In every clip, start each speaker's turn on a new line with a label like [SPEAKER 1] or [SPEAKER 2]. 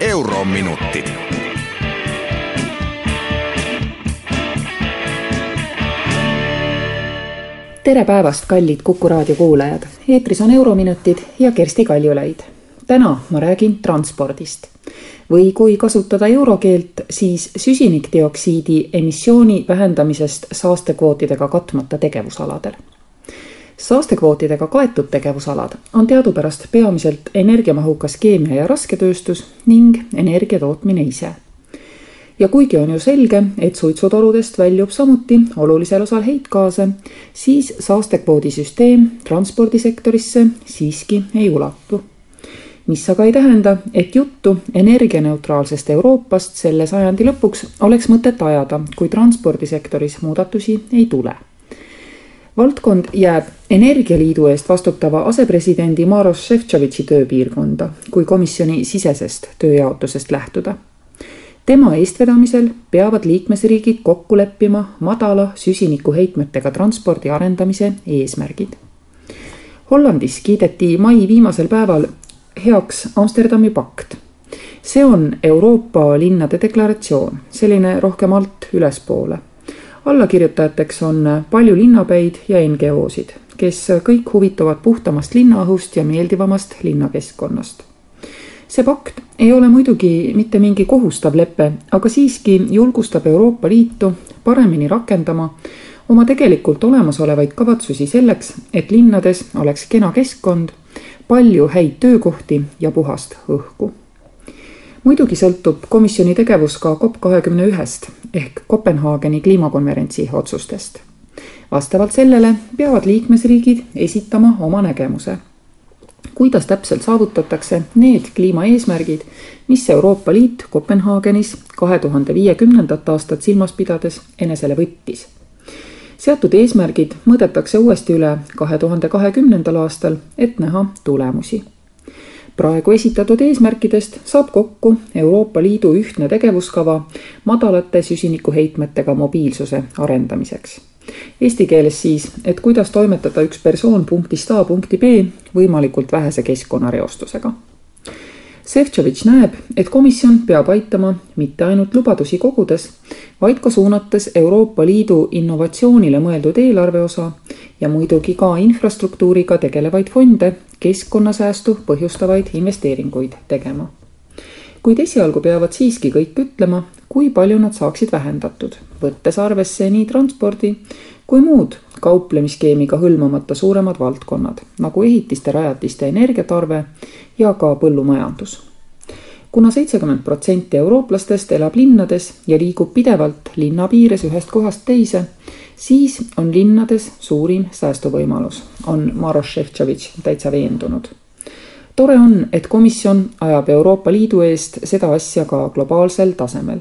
[SPEAKER 1] Eurominutid.
[SPEAKER 2] tere päevast, kallid Kuku raadio kuulajad. eetris on Eurominutid ja Kersti Kaljulaid. täna ma räägin transpordist või kui kasutada eurokeelt, siis süsinikdioksiidi emissiooni vähendamisest saastekvootidega katmata tegevusaladel. Saastekvootidega kaetud tegevusalad on teadupärast peamiselt energiamahukas keemia ja rasketööstus ning energia tootmine ise. ja kuigi on ju selge, et suitsutorudest väljub samuti olulisel osal heitgaase, siis saastekvoodi süsteem transpordisektorisse siiski ei ulatu mis aga ei tähenda, et juttu energianeutraalsest Euroopast selle sajandi lõpuks oleks mõtet ajada, kui transpordisektoris muudatusi ei tule. Valdkond jääb Energialiidu eest vastutava asepresidendi Maros Šefčovitši tööpiirkonda, kui komisjoni sisesest tööjaotusest lähtuda. tema eestvedamisel peavad liikmesriigid kokku leppima madala süsinikuheitmetega transpordi arendamise eesmärgid Hollandis kiideti mai viimasel päeval heaks Amsterdami pakt. see on Euroopa linnade deklaratsioon, selline rohkem alt ülespoole. Allakirjutajateks on palju linnapäid ja NGO-sid, kes kõik huvituvad puhtamast linnaõhust ja meeldivamast linnakeskkonnast see pakt ei ole muidugi mitte mingi kohustav lepe, aga siiski julgustab Euroopa Liitu paremini rakendama oma tegelikult olemasolevaid kavatsusi selleks, et linnades oleks kena keskkond palju häid töökohti ja puhast õhku. Muidugi sõltub komisjoni tegevus ka COP kahekümne ühest ehk Kopenhaageni kliimakonverentsi otsustest. vastavalt sellele peavad liikmesriigid esitama oma nägemuse kuidas täpselt saavutatakse need kliimaeesmärgid, mis Euroopa Liit Kopenhaagenis kahe tuhande viiekümnendat aastat silmas pidades enesele võttis seatud eesmärgid mõõdetakse uuesti üle kahe tuhande kahekümnendal aastal, et näha tulemusi. Praegu esitatud eesmärkidest saab kokku Euroopa Liidu ühtne tegevuskava madalate süsinikuheitmetega mobiilsuse arendamiseks. Eesti keeles siis, et kuidas toimetada üks persoon punktist A punkti B võimalikult vähese keskkonnareostusega Šefčovitš näeb, et komisjon peab aitama mitte ainult lubadusi kogudes, vaid ka suunates Euroopa Liidu innovatsioonile mõeldud eelarveosa ja muidugi ka infrastruktuuriga tegelevaid fonde keskkonnasäästu põhjustavaid investeeringuid tegema. kuid esialgu peavad siiski kõik ütlema, kui palju nad saaksid vähendatud, võttes arvesse nii transpordi kui muud kauplemisskeemiga hõlmamata suuremad valdkonnad nagu ehitiste, rajatiste energiatarve ja ka põllumajandus. kuna seitsekümmend protsenti eurooplastest elab linnades ja liigub pidevalt linna piires ühest kohast teise, siis on linnades suurim säästuvõimalus, on Maros Šefčovitš täitsa veendunud tore on, et komisjon ajab Euroopa Liidu eest seda asja ka globaalsel tasemel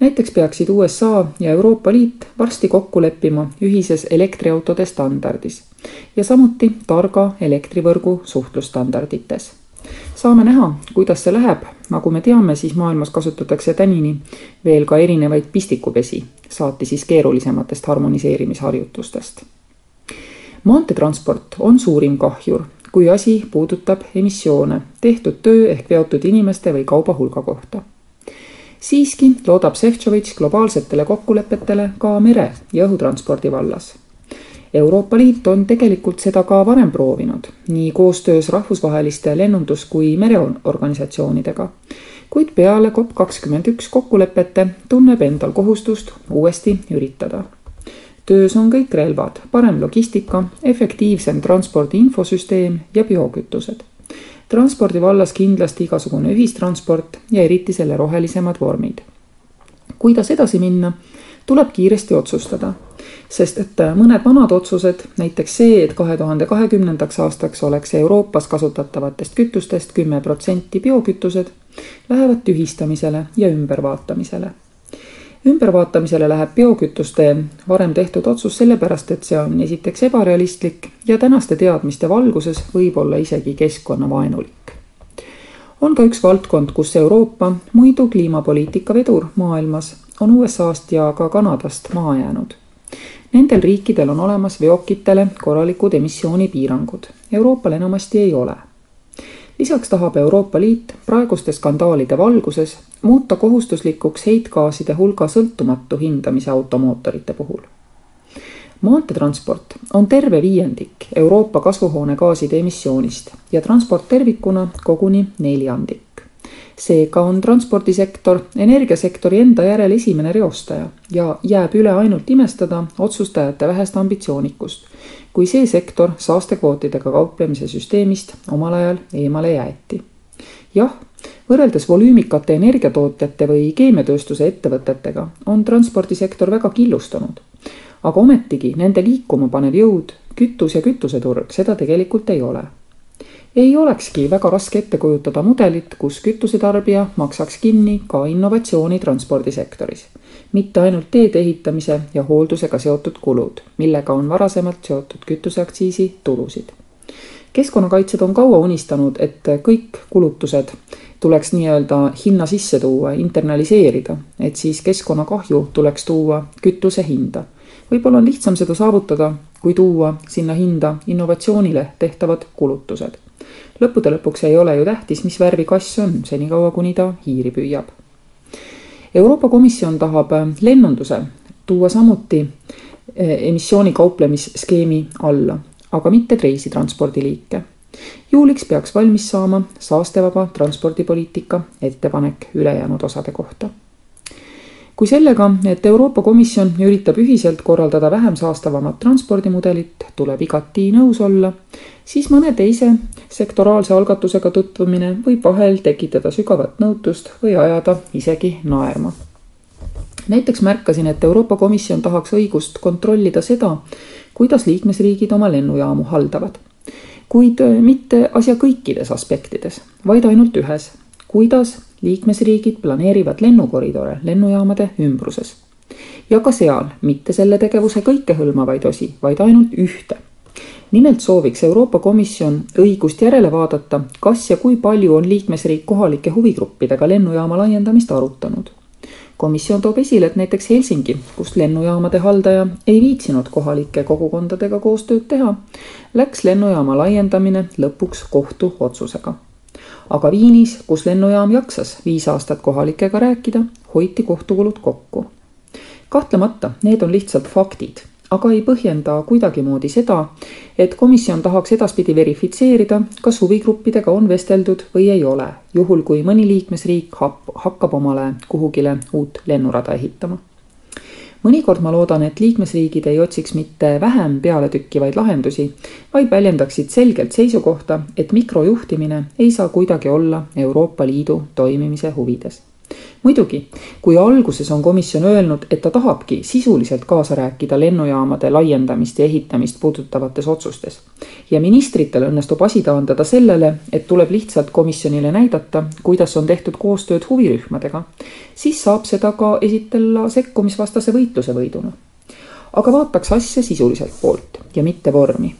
[SPEAKER 2] näiteks peaksid USA ja Euroopa Liit varsti kokku leppima ühises elektriautode standardis ja samuti targa elektrivõrgu suhtlusstandardites. saame näha, kuidas see läheb, nagu me teame, siis maailmas kasutatakse tänini veel ka erinevaid pistikupesi, saati siis keerulisematest harmoniseerimisharjutustest. maanteetransport on suurim kahjur, kui asi puudutab emissioone, tehtud töö ehk veotud inimeste või kauba hulga kohta siiski loodab Šefčovitš globaalsetele kokkulepetele ka mere- ja õhutranspordi vallas. Euroopa Liit on tegelikult seda ka varem proovinud, nii koostöös rahvusvaheliste lennundus- kui mereorganisatsioonidega. kuid peale COP kakskümmend üks kokkulepete tunneb endal kohustust uuesti üritada töös on kõik relvad, parem logistika, efektiivsem transpordi infosüsteem ja biokütused transpordi vallas kindlasti igasugune ühistransport ja eriti selle rohelisemad vormid. kuidas edasi minna, tuleb kiiresti otsustada sest et mõned vanad otsused, näiteks see, et kahe tuhande kahekümnendaks aastaks oleks Euroopas kasutatavatest kütustest kümme protsenti biokütused, lähevad tühistamisele ja ümbervaatamisele. Ümbervaatamisele läheb biokütuste varem tehtud otsus sellepärast, et see on esiteks ebarealistlik ja tänaste teadmiste valguses võib olla isegi keskkonnavaenulik. On ka üks valdkond, kus Euroopa, muidu kliimapoliitika vedur maailmas, on USA-st ja ka Kanadast maha jäänud. Nendel riikidel on olemas veokitele korralikud emissioonipiirangud, Euroopal enamasti ei ole. lisaks tahab Euroopa Liit praeguste skandaalide valguses muuta kohustuslikuks heitgaaside hulga sõltumatu hindamise automootorite puhul. maanteetransport on terve viiendik Euroopa kasvuhoonegaaside emissioonist ja transport tervikuna koguni neljandik seega on transpordisektor energiasektori enda järel esimene reostaja ja jääb üle ainult imestada otsustajate vähest ambitsioonikust, kui see sektor saastekvootidega kauplemise süsteemist omal ajal eemale jäeti. Jah, võrreldes volüümikate energiatootjate või keemiatööstuse ettevõtetega on transpordisektor väga killustunud. aga ometigi nende liikuma panev jõud, kütus ja kütuseturg seda tegelikult ei ole ei olekski väga raske ette kujutada mudelit, kus kütusetarbija maksaks kinni ka innovatsiooni transpordisektoris. mitte ainult teede ehitamise ja hooldusega seotud kulud, millega on varasemalt seotud kütuseaktsiisi tulusid. Keskkonnakaitsjad on kaua unistanud, et kõik kulutused tuleks nii-öelda hinna sisse tuua, internaliseerida, et siis keskkonnakahju tuleks tuua kütuse hinda. võib-olla on lihtsam seda saavutada, kui tuua sinna hinda innovatsioonile tehtavad kulutused lõppude lõpuks ei ole ju tähtis, mis värvi kass on, senikaua kuni ta hiiri püüab. Euroopa Komisjon tahab lennunduse tuua samuti äh, emissiooni kauplemisskeemi alla, aga mitte teisi transpordiliike. juuliks peaks valmis saama saastevaba transpordipoliitika ettepanek ülejäänud osade kohta kui sellega, et Euroopa Komisjon üritab ühiselt korraldada vähem saastavamat transpordimudelit, tuleb igati nõus olla, siis mõne teise sektoraalse algatusega tutvumine võib vahel tekitada sügavat nõutust või ajada isegi naerma. näiteks märkasin, et Euroopa Komisjon tahaks õigust kontrollida seda, kuidas liikmesriigid oma lennujaamu haldavad. kuid mitte asja kõikides aspektides, vaid ainult ühes, kuidas liikmesriigid planeerivad lennukoridore lennujaamade ümbruses. ja ka seal mitte selle tegevuse kõikehõlmavaid osi, vaid ainult ühte. nimelt sooviks Euroopa Komisjon õigust järele vaadata, kas ja kui palju on liikmesriik kohalike huvigruppidega lennujaama laiendamist arutanud komisjon toob esile, et näiteks Helsingi, kus lennujaamade haldaja ei viitsinud kohalike kogukondadega koostööd teha, läks lennujaama laiendamine lõpuks kohtuotsusega aga Viinis, kus lennujaam jaksas viis aastat kohalikega rääkida, hoiti kohtukulud kokku. kahtlemata, need on lihtsalt faktid, aga ei põhjenda kuidagimoodi seda, et komisjon tahaks edaspidi verifitseerida, kas huvigruppidega on vesteldud või ei ole, juhul kui mõni liikmesriik hakkab omale kuhugile uut lennurada ehitama. Mõnikord ma loodan, et liikmesriigid ei otsiks mitte vähem pealetükkivaid lahendusi, vaid väljendaksid selgelt seisukohta, et mikrojuhtimine ei saa kuidagi olla Euroopa Liidu toimimise huvides muidugi, kui alguses on komisjon öelnud, et ta tahabki sisuliselt kaasa rääkida lennujaamade laiendamist ja ehitamist puudutavates otsustes ja ministritel õnnestub asi taandada sellele, et tuleb lihtsalt komisjonile näidata, kuidas on tehtud koostööd huvirühmadega, siis saab seda ka esitleda sekkumisvastase võitluse võiduna. aga vaataks asja sisuliselt poolt ja mitte vormi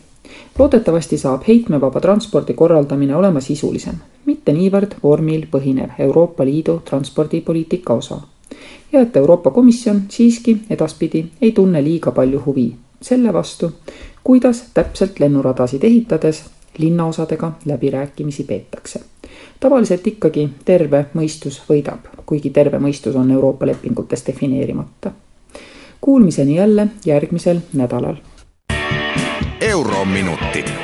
[SPEAKER 2] loodetavasti saab heitmevaba transpordi korraldamine olema sisulisem, mitte niivõrd vormil põhinev Euroopa Liidu transpordipoliitika osa. ja et Euroopa Komisjon siiski edaspidi ei tunne liiga palju huvi selle vastu, kuidas täpselt lennuradasid ehitades linnaosadega läbirääkimisi peetakse. tavaliselt ikkagi terve mõistus võidab, kuigi terve mõistus on Euroopa lepingutes defineerimata. Kuulmiseni jälle järgmisel nädalal
[SPEAKER 1] Eurominutid